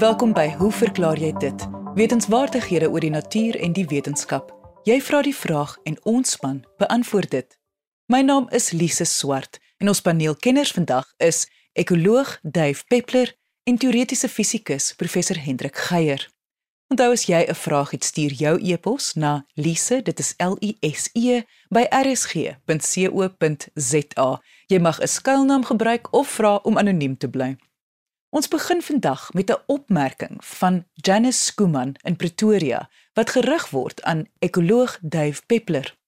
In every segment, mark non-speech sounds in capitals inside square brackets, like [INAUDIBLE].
Welkom by Hoe verklaar jy dit? Wetenskapwaardighede oor die natuur en die wetenskap. Jy vra die vraag en ons span beantwoord dit. My naam is Lise Swart en ons paneelkenners vandag is ekoloog Dave Peppler en teoretiese fisikus professor Hendrik Geier. Onthou as jy 'n vraag het, stuur jou e-pos na lise, dit is L I S E by rsg.co.za. Jy mag 'n skuilnaam gebruik of vra om anoniem te bly. Ons begin vandag met 'n opmerking van Janice Skuman in Pretoria wat gerig word aan ekoloog Dave Peppler.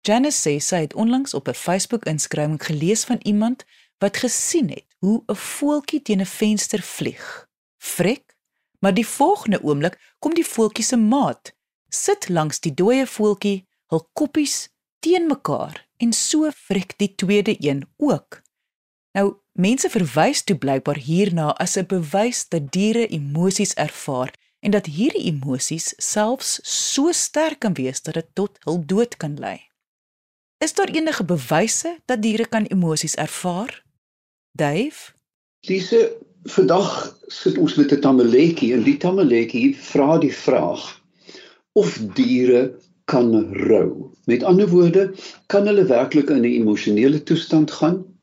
Janice sê sy het onlangs op 'n Facebook-inskrywing gelees van iemand wat gesien het hoe 'n voeltjie teen 'n venster vlieg. Frek, maar die volgende oomblik kom die voeltjie se maat, sit langs die dooie voeltjie, hul koppies teen mekaar en so frek die tweede een ook. Nou mense verwys toe blykbaar hierna as 'n bewys dat diere emosies ervaar en dat hierdie emosies selfs so sterk kan wees dat dit tot hul dood kan lei. Is daar enige bewyse dat diere kan emosies ervaar? Dave? Dis vandag sit ons met 'n tamaletjie en die tamaletjie vra die vraag of diere kan rou. Met ander woorde, kan hulle werklik in 'n emosionele toestand gaan?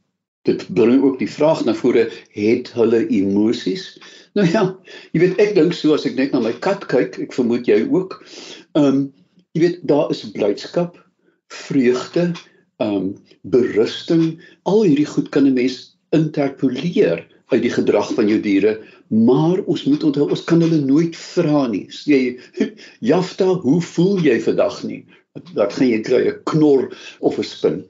Dit bring ook die vraag na vore het hulle emosies? Nou ja jy weet ek dink so as ek net na my kat kyk ek vermoed jy ook ehm um, jy weet daar is blydskap vreugde ehm um, berusting al hierdie goed kan 'n mens interpoleer uit die gedrag van jou diere maar ons moet onthou ons kan hulle nooit vra nie. Jy [LAUGHS] jafta hoe voel jy vandag nie? Dat gaan jy kry 'n knor of 'n spin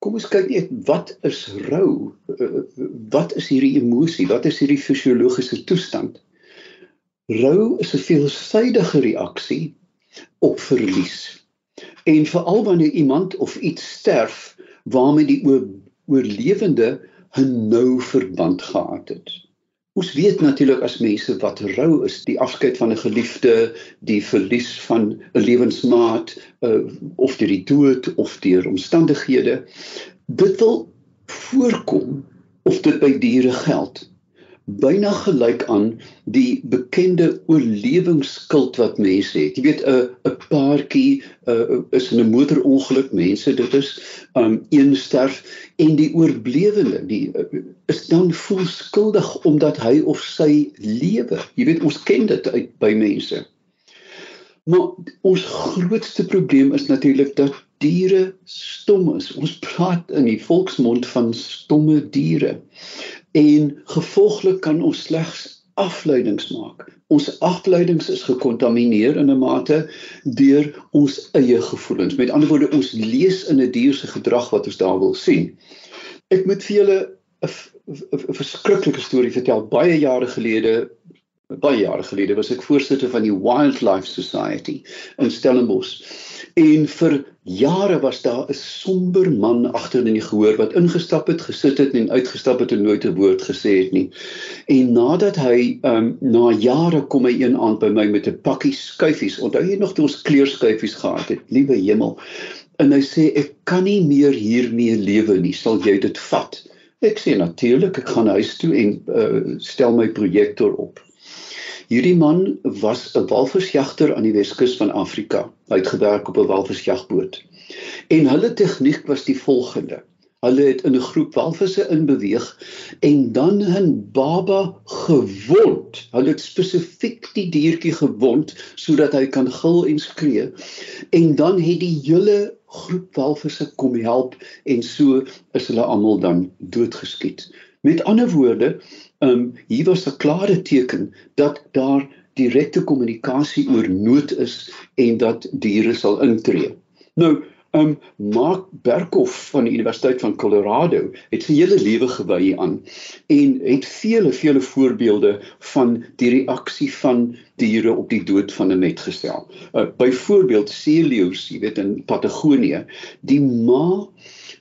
Kom ons kyk net wat is rou? Eh, wat is hierdie emosie? Wat is hierdie fisiologiese toestand? Rou is 'n veelsidige reaksie op verlies. En veral wanneer iemand of iets sterf waarmee die oorlewende 'n nou verband gehad het. Ons weet natuurlik as mense wat rou is, die afskeid van 'n geliefde, die verlies van 'n lewensmaat, uh, of deur die dood of deur omstandighede. Dit wil voorkom of dit by diere geld byna gelyk aan die bekende oorlewingsskuld wat mense het. Jy weet 'n 'n paartjie uh, is in 'n motorongeluk, mense, dit is um een sterf en die oorblewende, die uh, is dan voel skuldig omdat hy of sy lewe. Jy weet ons ken dit uit by mense. Maar ons grootste probleem is natuurlik dat diere stom is. Ons praat in die volksmond van stomme diere en gevolglik kan ons slegs afleidings maak. Ons afleidings is gekontamineer in 'n mate deur ons eie gevoelens. Met ander woorde, ons lees in 'n dier se gedrag wat ons daar wil sien. Ek moet vir julle 'n verskriklike storie vertel. Baie jare gelede, baie jare gelede was ek voorsitter van die Wildlife Society in Stellenbosch. En vir jare was daar 'n somber man agter in die gehoor wat ingestap het, gesit het en uitgestap het en nooit 'n woord gesê het nie. En nadat hy um, na jare kom hy een aand by my met 'n pakkie skuifies. Onthou jy nog toe ons kleurskuifies gehad het? Liewe hemel. En hy sê ek kan nie meer hiermee lewe nie. Sal jy dit vat? Ek sê natuurlik, ek gaan huis toe en uh, stel my projektor op. Hierdie man was 'n walvisjagter aan die Weskus van Afrika. Hy het gewerk op 'n walvisjagboot. En hulle tegniek was die volgende. Hulle het in 'n groep walvisse inbeweeg en dan 'n baba gewond. Hulle het spesifiek die diertjie gewond sodat hy kan gil en skree. En dan het die hele groep walvisse kom help en so is hulle almal dan doodgeskiet. Met ander woorde, ehm um, hier was 'n klare teken dat daar direkte kommunikasie oor nood is en dat diere sal intree. Nou, um, Mark Berkhoff van die Universiteit van Colorado het sy hele lewe gewy aan en het vele vele voorbeelde van die reaksie van diere op die dood van 'n net gestel. Uh, Byvoorbeeld seeleeu's, jy weet in Patagonië, die ma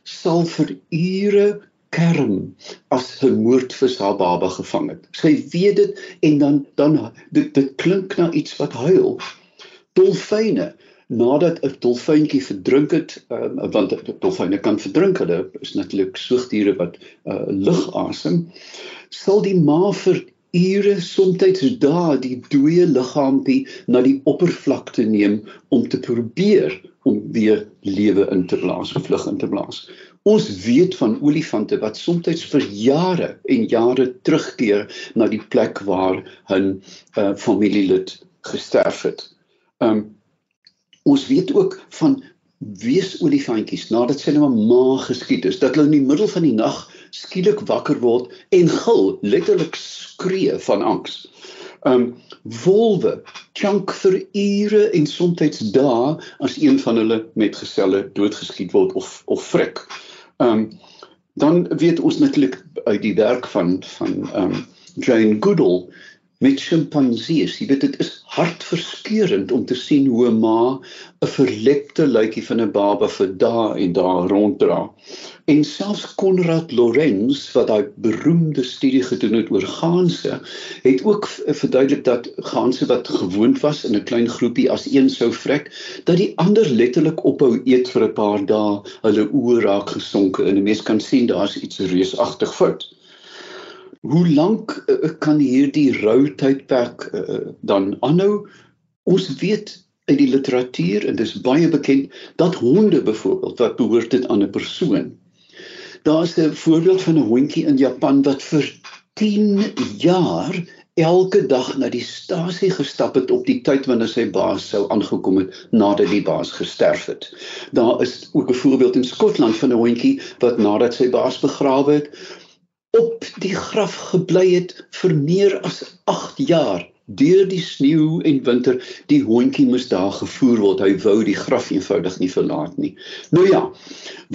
sal vir ure kerm as 'n moordvis haar baba gevang het. Sy weet dit en dan dan dit dit klink na iets wat huil. Dolfyne nadat 'n dolfyntjie verdrink het, um, want dolfyne kan verdrink, hulle is natuurlik soogdiere wat uh, lug asem, sal die ma vir ure soms dae die dooie liggaampie na die oppervlakte neem om te probeer om weer lewe in te blaas vlug in te blaas. Ons weet van olifante wat soms vir jare en jare terugkeer na die plek waar 'n uh, familielid gesterf het. Um ons weet ook van weesolifantjies nadat sy nou 'n ma geskiet is dat hulle in die middel van die nag skielik wakker word en gil, letterlik skree van angs. Um wolwe chunk vir ure en soms dae as een van hulle met geselle doodgeskiet word of of frik. Um dan weet ons natuurlik uit die werk van van um Jane Goodall met sjimpansees. Jy weet dit is hartverskeurende om te sien hoe 'n ma 'n verlepte luitjie van 'n baba vir dae en dae ronddra. En selfs Konrad Lorenz wat daai beroemde studie gedoen het oor ganse, het ook verduidelik dat ganse wat gewoond was in 'n klein groepie as een sou vrek, dat die ander letterlik ophou eet vir 'n paar dae, hulle oë raak gesonke en 'n mens kan sien daar's iets reusagtig fout. Hoe lank uh, kan hierdie rou tydperk uh, dan aanhou? Ons weet uit die literatuur en dis baie bekend dat honde byvoorbeeld wat behoort dit aan 'n persoon. Daar's 'n voorbeeld van 'n hondjie in Japan wat vir 10 jaar elke dag na die stasie gestap het op die tyd wanneer sy baas sou aangekom het nadat die baas gesterf het. Daar is ook 'n voorbeeld in Skotland van 'n hondjie wat nadat sy baas begrawe het, op die graf gebly het vir meer as 8 jaar. Deur die sneeu en winter die hondjie moes daar gevoer word. Hy wou die graf eenvoudig nie verlaat nie. Nou ja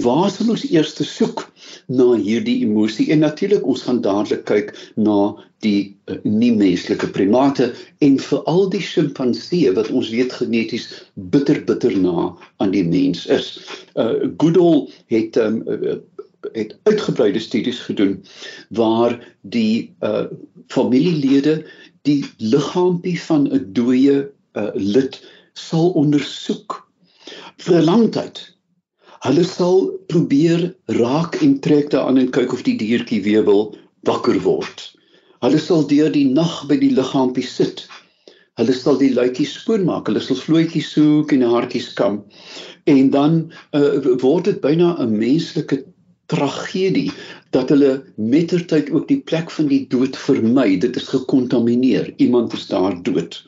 waar sal ons eers soek na hierdie emosie? En natuurlik ons gaan dadelik kyk na die uh, nie menslike primate en veral die sjimpansee wat ons weet geneties bitter bitter na aan die mens is. Uh, Goodall het um, uh, het uitgebreide studies gedoen waar die uh familielede die liggaampie van 'n dooie uh lid sal ondersoek vir 'n lang tyd. Hulle sal probeer raak en trek daaraan en kyk of die diertjie weer wil wakker word. Hulle sal deur die nag by die liggaampie sit. Hulle sal die luitjies skoonmaak, hulle sal vloetjies soek en hartjies kam. En dan uh, word dit byna 'n menslike tragedie dat hulle mettertyd ook die plek van die dood vermy. Dit is gekontamineer. Iemand is daar dood.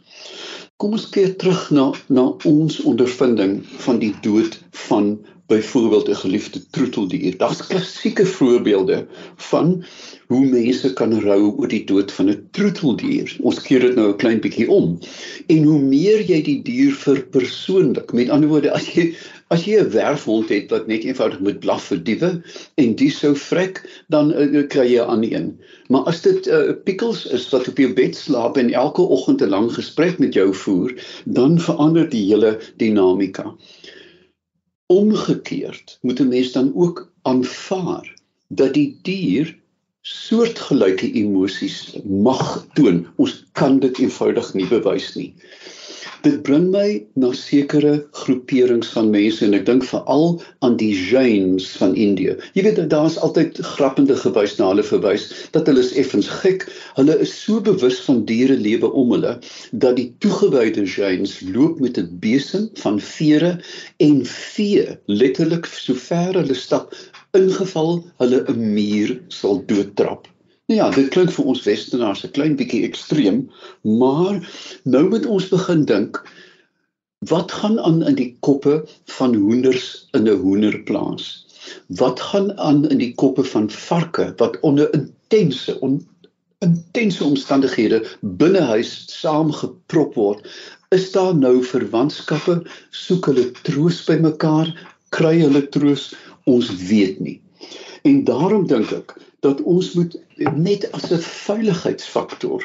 Kom ons keer terug na na ons ondervinding van die dood van byvoorbeeld 'n geliefde troeteldier. Daar's klassieke voorbeelde van hoe mense kan rou oor die dood van 'n troeteldier. Ons keer dit nou 'n klein bietjie om. En hoe meer jy die dier verpersoonlik, met ander woorde, as jy As jy 'n werfhond het wat net eenvoudig moet blaf vir diewe en die sou vrek, dan uh, kry jy 'n ander een. Maar as dit 'n uh, pickles is wat op jou bed slaap en elke oggend 'n lang gesprek met jou voer, dan verander die hele dinamika. Omgekeerd moet 'n mens dan ook aanvaar dat die dier soortgelyke emosies mag toon. Ons kan dit eenvoudig nie bewys nie dit bring my na sekere groeperings van mense en ek dink veral aan die Jains van Indië. Jy weet daar's altyd grappende gewys na hulle verwys dat hulle is effens gek. Hulle is so bewus van diere lewe om hulle dat die toegewyde Jains loop met 'n besem van vere en vee letterlik so ver hulle stap ingeval hulle 'n muur sal doodtrap. Nou ja, dit klink vir ons Westernaars 'n klein bietjie ekstreem, maar nou moet ons begin dink wat gaan aan in die koppe van hoenders in 'n hoenderplaas? Wat gaan aan in die koppe van varke wat onder intense on, intense omstandighede binne huis saamgeprop word? Is daar nou verwantskappe? Soek hulle troos by mekaar? Kry hulle troos? Ons weet nie. En daarom dink ek dat ons moet net as 'n veiligheidsfaktor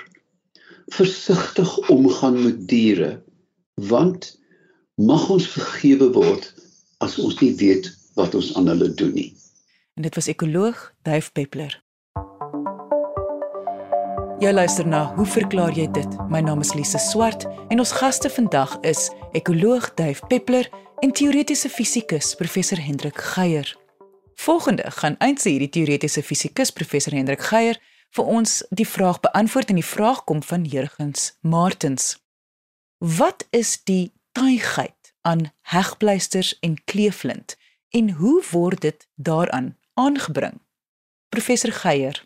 versigtig omgaan met diere want mag ons vergewe word as ons nie weet wat ons aan hulle doen nie. En dit was ekoloog Duif Peppler. Jy luister na, hoe verklaar jy dit? My naam is Lise Swart en ons gaste vandag is ekoloog Duif Peppler en teoretiese fisikus professor Hendrik Geier. Volgende gaan eintlik hierdie teoretiese fisikus professor Hendrik Geier vir ons die vraag beantwoord en die vraag kom van Jurgens Martens. Wat is die tuigheid aan hegpleisters en kleeflint en hoe word dit daaraan aangebring? Professor Geier.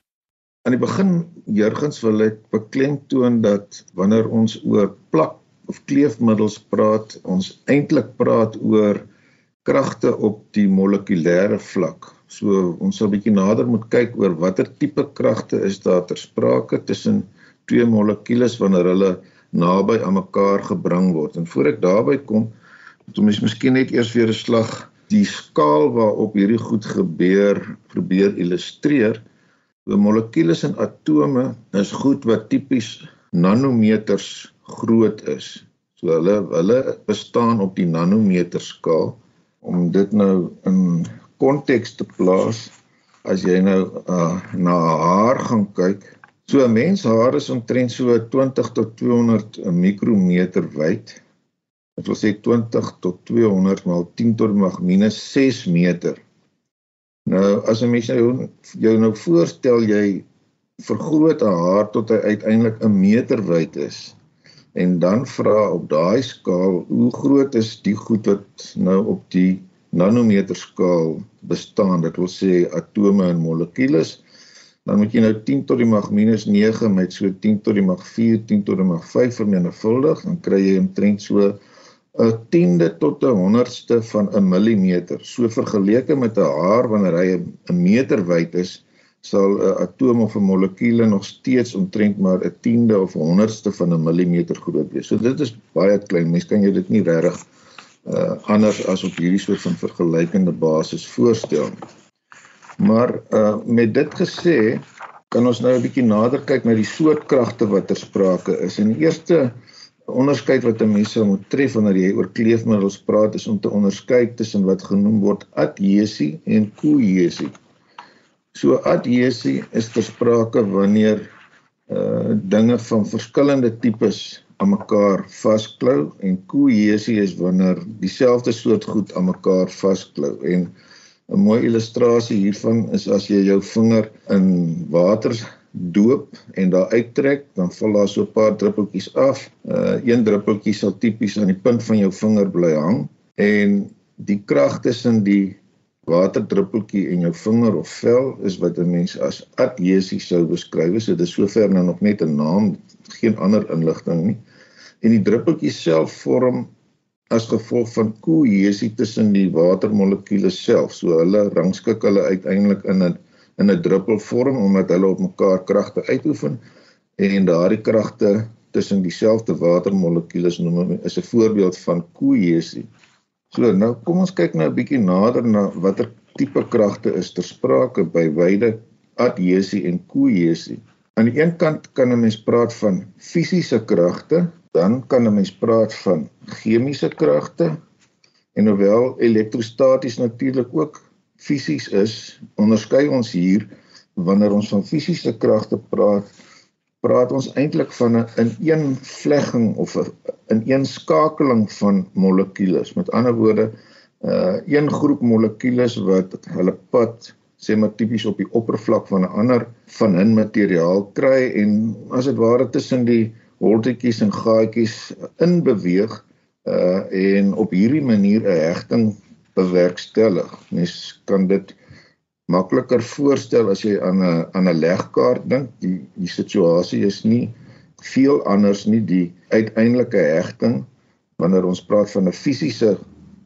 Aan die begin Jurgens wil ek beklemtoon dat wanneer ons oor plak of kleefmiddels praat, ons eintlik praat oor kragte op die molekulêre vlak. So ons sal bietjie nader moet kyk oor watter tipe kragte is daar ter sprake tussen twee molekules wanneer hulle naby aan mekaar gebring word. En voor ek daarby kom, moet ons miskien net eers weer 'n slag die skaal waarop hierdie goed gebeur probeer illustreer. So molekules en atome is goed wat tipies nanometers groot is. So hulle hulle bestaan op die nanometer skaal om dit nou in konteks te plaas as jy nou uh, na haar gaan kyk. So 'n mens haar is omtrent so 20 tot 200 mikrometer wyd. Dit wil sê 20 tot 200 maal 10 tot mag minus 6 meter. Nou as 'n mens jou, jou nou voorstel jy vergroot 'n haar tot hy uiteindelik 'n meter wyd is en dan vra op daai skaal hoe groot is die goed wat nou op die nanometer skaal bestaan. Dit wil sê atome en molekules. Dan moet jy nou 10 tot die mag minus 9 met so 10 tot die mag 4, 10 tot die mag 5 vermenigvuldig, dan kry jy omtrent so 'n tiende tot 'n honderdste van 'n millimeter. So vergeleke met 'n haar wanneer hy 'n meter wyd is, sal 'n atoom of 'n molekuule nog steeds omtrent maar 'n tiende of 'n honderdste van 'n millimeter groot wees. So dit is baie klein. Mens kan jy dit nie regtig uh, anders as op hierdie soort van vergelykende basis voorstel. Maar uh, met dit gesê, kan ons nou 'n bietjie nader kyk na die soort kragte wat ter sprake is. En die eerste onderskeid wat 'n mens sou moet tref wanneer jy oor kleefmiddels praat is om te onderskei tussen wat genoem word adhesie en kohesie. So adhesie is ter sprake wanneer uh dinge van verskillende tipes aan mekaar vasklou en kohesie is wanneer dieselfde soort goed aan mekaar vasklou en 'n mooi illustrasie hiervan is as jy jou vinger in water doop en daar uittrek dan val daar so 'n paar druppeltjies af. Uh een druppeltjie sal tipies aan die punt van jou vinger bly hang en die krag tussen die waterdruppeltjie en jou vinger of vel is wat 'n mens as adhesie sou beskryf. So dit is sover nou nog net 'n naam, geen ander inligting nie. En die druppeltjie self vorm as gevolg van kohesie tussen die watermolekules self. So hulle rangskik hulle uiteindelik in 'n in 'n druppelvorm omdat hulle op mekaar kragte uitoefen en daardie kragte tussen dieselfde watermolekules noem is 'n voorbeeld van kohesie. So nou kom ons kyk nou 'n bietjie nader na watter tipe kragte is ter sprake by wyde adhesie en kohesie. Aan die een kant kan 'n mens praat van fisiese kragte, dan kan 'n mens praat van chemiese kragte en hoewel elektrostaties natuurlik ook fisies is, onderskei ons hier wanneer ons van fisiese kragte praat, praat ons eintlik van 'n ineenvlegging of 'n ineenskakeling van molekules. Met ander woorde, uh een groep molekules wat hulle pad sê maar tipies op die oppervlak van 'n ander van 'n materiaal kry en as dit ware tussen die holtetjies en gaatjies in beweeg uh en op hierdie manier 'n hegting bewerkstellig. Mens kan dit makliker voorstel as jy aan 'n aan 'n legkaart dink. Die die situasie is nie veel anders nie die uiteindelike hegting wanneer ons praat van 'n fisiese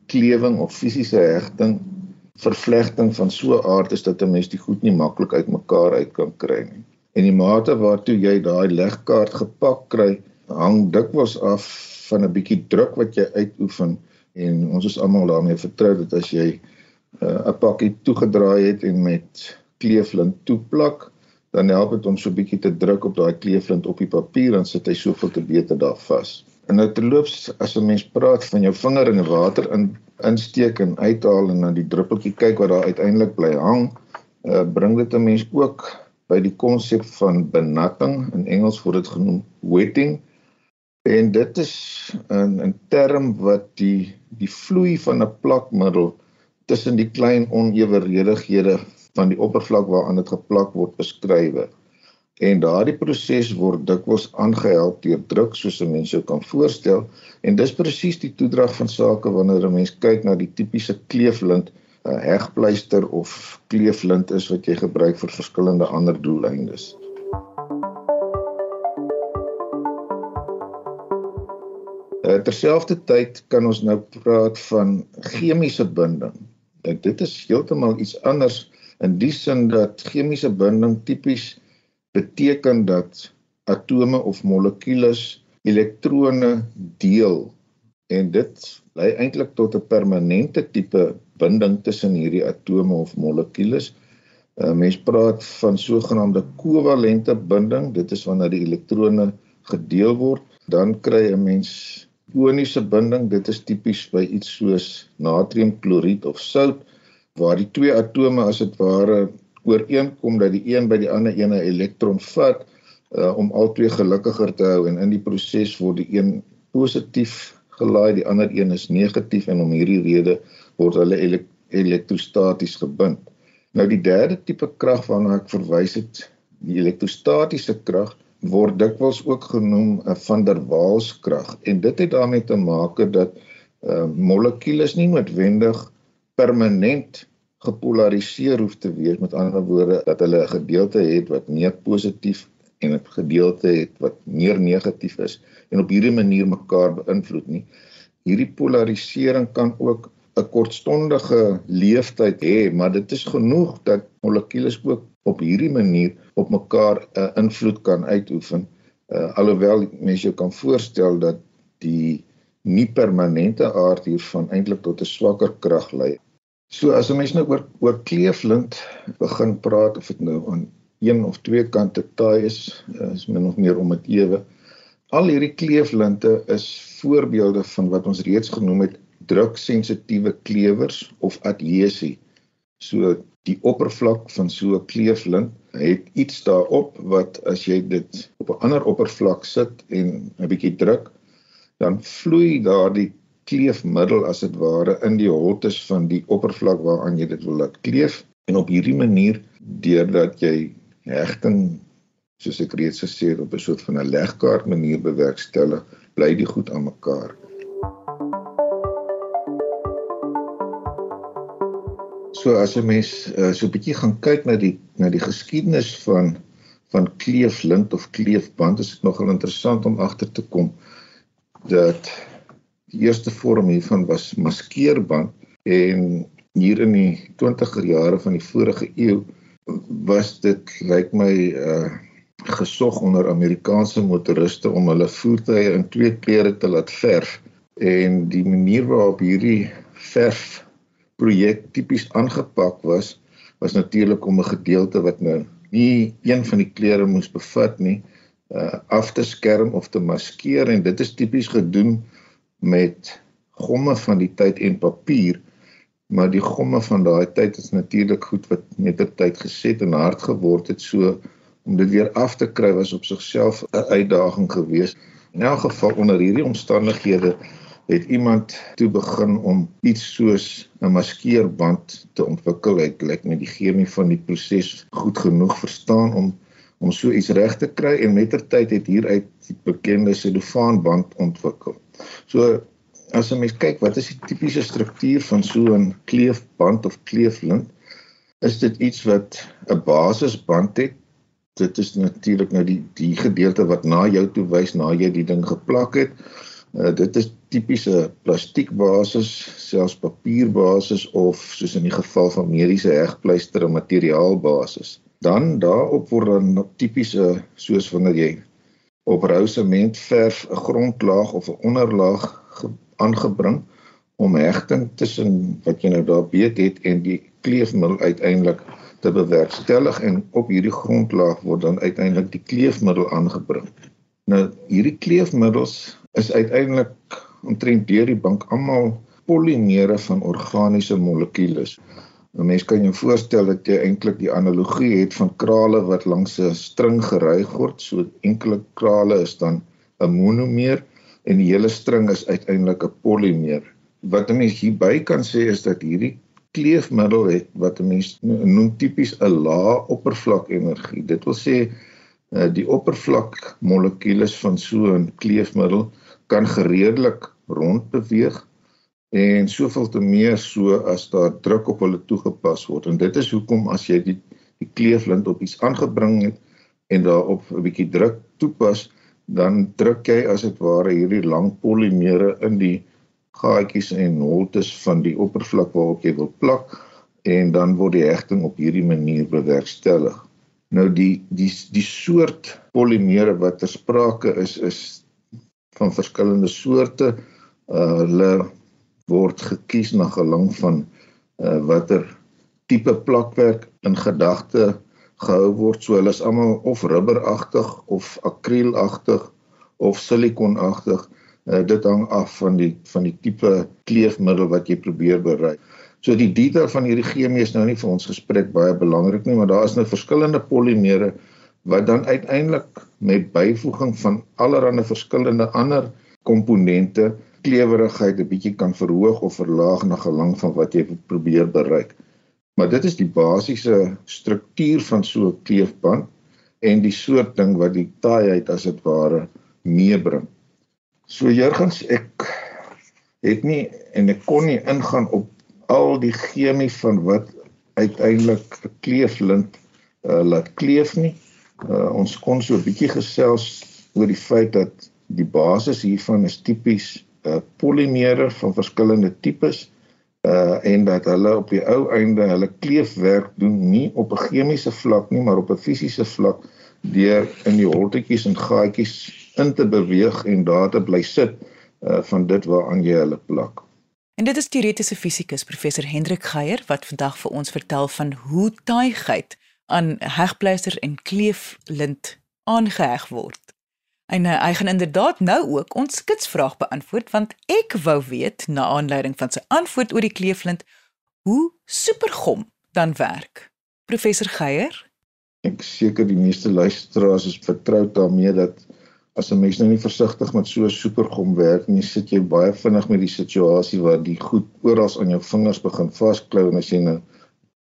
klewing of fisiese hegting vervlegting van so 'n aard is dat 'n mens die goed nie maklik uitmekaar uit kan kry nie. En die mate waartoe jy daai legkaart gepak kry, hang dikwels af van 'n bietjie druk wat jy uitoefen en ons is almal daarmee vertrou dat as jy 'n uh, pakkie toegedraai het en met kleeflint toeplak, dan help dit om so bietjie te druk op daai kleeflint op die papier en sit hy soveel te beter daar vas. En nou terloops as 'n mens praat van jou vinger in water in insteek en uithaal en dan die druppeltjie kyk wat daar uiteindelik bly hang, uh, bring dit 'n mens ook by die konsep van benatting in Engels word dit genoem wetting. En dit is 'n 'n term wat die die vloei van 'n plakmiddel tussen die klein onewerhedighede van die oppervlak waaraan dit geplak word beskryf. En daardie proses word dikwels aangehelp deur druk soos 'n mens sou kan voorstel en dis presies die toedrag van sake wanneer 'n mens kyk na die tipiese kleeflint 'n hegpleister of kleeflint is wat jy gebruik vir verskillende ander doeleindes. Uh, terselfdertyd kan ons nou praat van chemiese binding. En dit is heeltemal iets anders in die sin dat chemiese binding tipies beteken dat atome of molekules elektrone deel en dit lei eintlik tot 'n permanente tipe binding tussen hierdie atome of molekules. Uh, mens praat van sogenaamde kovalente binding. Dit is wanneer die elektrone gedeel word, dan kry 'n mens ioniese binding, dit is tipies by iets soos natriumkloried of sout waar die twee atome as dit ware ooreenkom dat die een by die ander een 'n elektron vat uh, om albei gelukkiger te hou en in die proses word die een positief gelaai, die ander een is negatief en om hierdie rede word hulle elek elektrostaties gebind. Nou die derde tipe krag waarna ek verwys het, die elektrostatiese krag, word dikwels ook genoem 'n van der Waals krag. En dit het daarmee te maak dat uh, molekules nie noodwendig permanent gepolariseer hoef te wees. Met ander woorde dat hulle 'n gedeelte het wat meer positief en 'n gedeelte het wat meer negatief is en op hierdie manier mekaar beïnvloed nie. Hierdie polarisering kan ook 'n kortstondige leeftyd hê maar dit is genoeg dat molekules ook op hierdie manier op mekaar 'n uh, invloed kan uitoefen. Uh, alhoewel mense jou kan voorstel dat die nie permanente aard hiervan eintlik tot 'n swakker krag lei. So as 'n mens nou oor oor kleeflint begin praat of dit nou aan een of twee kante taai is, uh, is min of meer om dit ewe. Al hierdie kleeflinte is voorbeelde van wat ons reeds genoem het druksensitiewe klewers of adhesie. So die oppervlak van so 'n kleeflint het iets daarop wat as jy dit op 'n ander oppervlak sit en 'n bietjie druk, dan vloei daardie kleefmiddel as dit ware in die holtes van die oppervlak waaraan jy dit wil laat kleef en op hierdie manier deurdat jy hegting soos ek reeds gesê het op 'n soort van 'n legkaart manier bewerkstellig, bly die goed aan mekaar. So as 'n mens uh, so 'n bietjie gaan kyk na die na die geskiedenis van van kleeflint of kleefband, is dit nogal interessant om agter te kom dat die eerste vorm hiervan was maskeerband en hier in die 20er jare van die vorige eeu was dit lyk my uh gesog onder Amerikaanse motoriste om hulle voertuie in twee kleure te laat verf. En die manier waarop hierdie verf projek tipies aangepak was was natuurlik om 'n gedeelte wat nou nie een van die kleure moes bevat nie uh af te skerm of te maskeer. En dit is tipies gedoen met gomme van die tyd en papier maar die gomme van daai tyd is natuurlik goed wat met die tyd geset en hard geword het so om dit weer af te kry was op sigself 'n uitdaging geweest. In elk geval onder hierdie omstandighede het iemand toe begin om iets soos 'n maskeerband te ontwikkel. Hy lyk met die chemie van die proses goed genoeg verstaan om om so iets reg te kry en mettertyd het hieruit die bekende selofaanband ontwikkel. So as 'n mens kyk wat is die tipiese struktuur van so 'n kleefband of kleeflint, is dit iets wat 'n basisband het. Dit is natuurlik nou die die gedeelte wat na jou toe wys na jy die ding geplak het. Uh, dit is tipiese plastiekbasis, selfs papierbasis of soos in die geval van mediese hegpleister 'n materiaalbasis. Dan daarop word dan tipiese soos wanneer jy op rou sement verf 'n grondlaag of 'n onderlaag aangebring om hegting tussen wat jy nou daar beet het en die kleefmiddel uiteindelik te bewerkstellig en op hierdie grondlaag word dan uiteindelik die kleefmiddel aangebring. Nou hierdie kleefmiddels is uiteindelik omtrent deur die bank almal polimere van organiese molekules. 'n Mens kan jou voorstel dat jy eintlik die analogie het van krale wat langs 'n string geryg word, so enkele krale is dan 'n monomeer en die hele string is uiteindelik 'n polimeer. Wat 'n mens hierby kan sê is dat hierdie kleefmiddel het wat 'n mens noem tipies 'n lae oppervlak energie. Dit wil sê uh, die oppervlak molekules van so 'n kleefmiddel kan gereedelik rond beweeg en soveel te meer so as daar druk op hulle toegepas word en dit is hoekom as jy die die kleeflint op iets aangebring het en daarop 'n bietjie druk toepas dan druk jy as dit ware hierdie lang polimere in die gaatjies en holtes van die oppervlak waarop jy wil plak en dan word die hegting op hierdie manier bewerkstellig. Nou die die die soort polimere wat ter sprake is is van verskillende soorte. Uh hulle word gekies na gelang van uh, watter tipe plakwerk in gedagte gehou word. So hulle is almal of rubberagtig of akrielagtig of silikonagtig. Uh, dit hang af van die van die tipe kleefmiddel wat jy probeer bereik. So die detail van hierdie chemie is nou nie vir ons gesprek baie belangrik nie, maar daar is nou verskillende polimere wat dan uiteindelik met byvoeging van allerlei verskillende ander komponente klewerigheid 'n bietjie kan verhoog of verlaag na gelang van wat jy probeer bereik. Maar dit is die basiese struktuur van so 'n kleefband en die soort ding wat die taaiheid as dit ware meebring. So Jurgens, ek het nie en ek kon nie ingaan op al die chemie van wat uiteindelik 'n kleeflint uh, laat kleef nie. Uh, ons kon so 'n bietjie gesels oor die feit dat die basis hiervan is tipies uh, polimere van verskillende tipes uh en dat hulle op die ou einde hulle kleefwerk doen nie op 'n chemiese vlak nie maar op 'n fisiese vlak deur in die holtetjies en gaatjies in te beweeg en daar te bly sit uh van dit waaraan jy hulle plak. En dit is teoretiese fisikus professor Hendrik Geier wat vandag vir ons vertel van hoe taaigheid aan hegpleisters en kleeflint aangeheg word. En uh, hy gaan inderdaad nou ook ons skitsvraag beantwoord want ek wou weet na aanleiding van sy antwoord oor die kleeflint hoe supergom dan werk. Professor Geier? Ek seker die meeste luisteraars is vertroud daarmee dat as 'n mens nou nie versigtig met so 'n supergom werk nie, sit jy baie vinnig met die situasie waar die goed oral aan jou vingers begin vasklou en as jy nou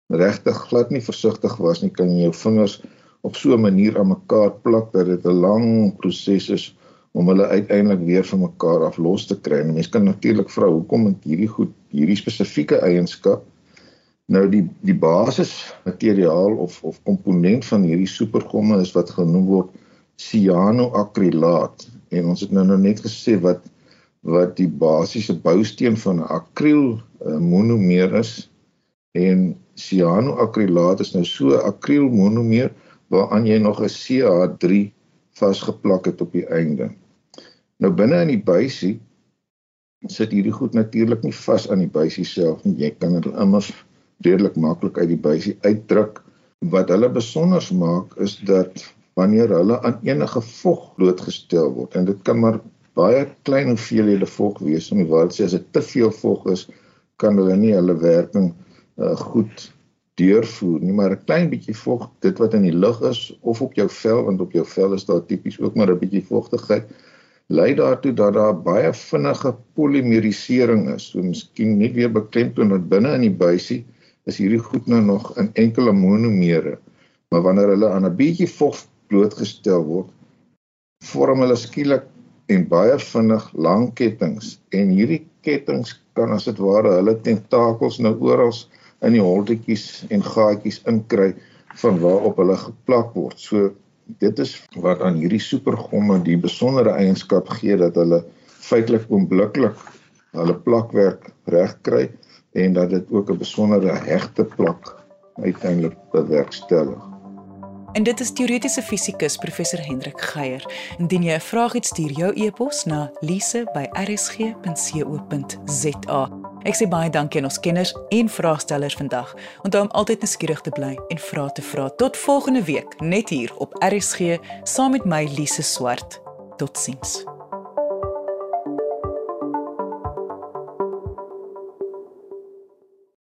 regtig glad nie versigtig was nie, kan jy jou vingers op so 'n manier aan mekaar plak dat dit 'n lang proses is om hulle uiteindelik weer van mekaar af los te kry. En mense kan natuurlik vra hoekom het hierdie goed hierdie spesifieke eienskap nou die die basis materiaal of of komponent van hierdie supergomme is wat genoem word cyanoakrilaat en ons het nou nou net gesê wat wat die basiese bousteen van 'n akriel uh, monomeer is en cyanoakrilaat is nou so akriel monomeer waaraan jy nog 'n CH3 vasgeplak het op die einde. Nou binne in die buisie sit hierdie goed natuurlik nie vas aan die buisie self nie. Jy kan dit immers redelik maklik uit die buisie uitdruk. Wat hulle besonder maak is dat wanneer hulle aan enige vog blootgestel word en dit kan maar baie klein hoeveelhede vog wees om die waarheid sê as dit te veel vog is kan hulle nie hulle werking uh, goed deurvoer nie, maar 'n klein bietjie vog, dit wat in die lug is of op jou vel, want op jou vel is daar tipies ook maar 'n bietjie vogtigheid, lei daartoe dat daar baie vinnige polimerisering is. So miskien nie weer beklemtoon dat binne in die buisie is hierdie goed nou nog in enkele monomere, maar wanneer hulle aan 'n bietjie vog blootgestel word, vorm hulle skielik en baie vinnig lang kettinge en hierdie kettinge kan as dit ware hulle tentakels nou oral in die holtetjies en gaatjies inkry van waarop hulle geplak word. So dit is wat aan hierdie supergomme die besondere eienskap gee dat hulle feitelik oombliklik hulle plakwerk reg kry en dat dit ook 'n besondere hegte plak uiteindelik bewerkstellig. En dit is teoretiese fisikus professor Hendrik Geier. Indien jy 'n vraag het, stuur jou e-pos na lise@rsg.co.za. Ek sê baie dankie aan ons kenners en vraagstellers vandag. Onthou om altyd nuuskierig te bly en vra te vra. Tot volgende week net hier op RSG saam met my Lise Swart. Totsiens.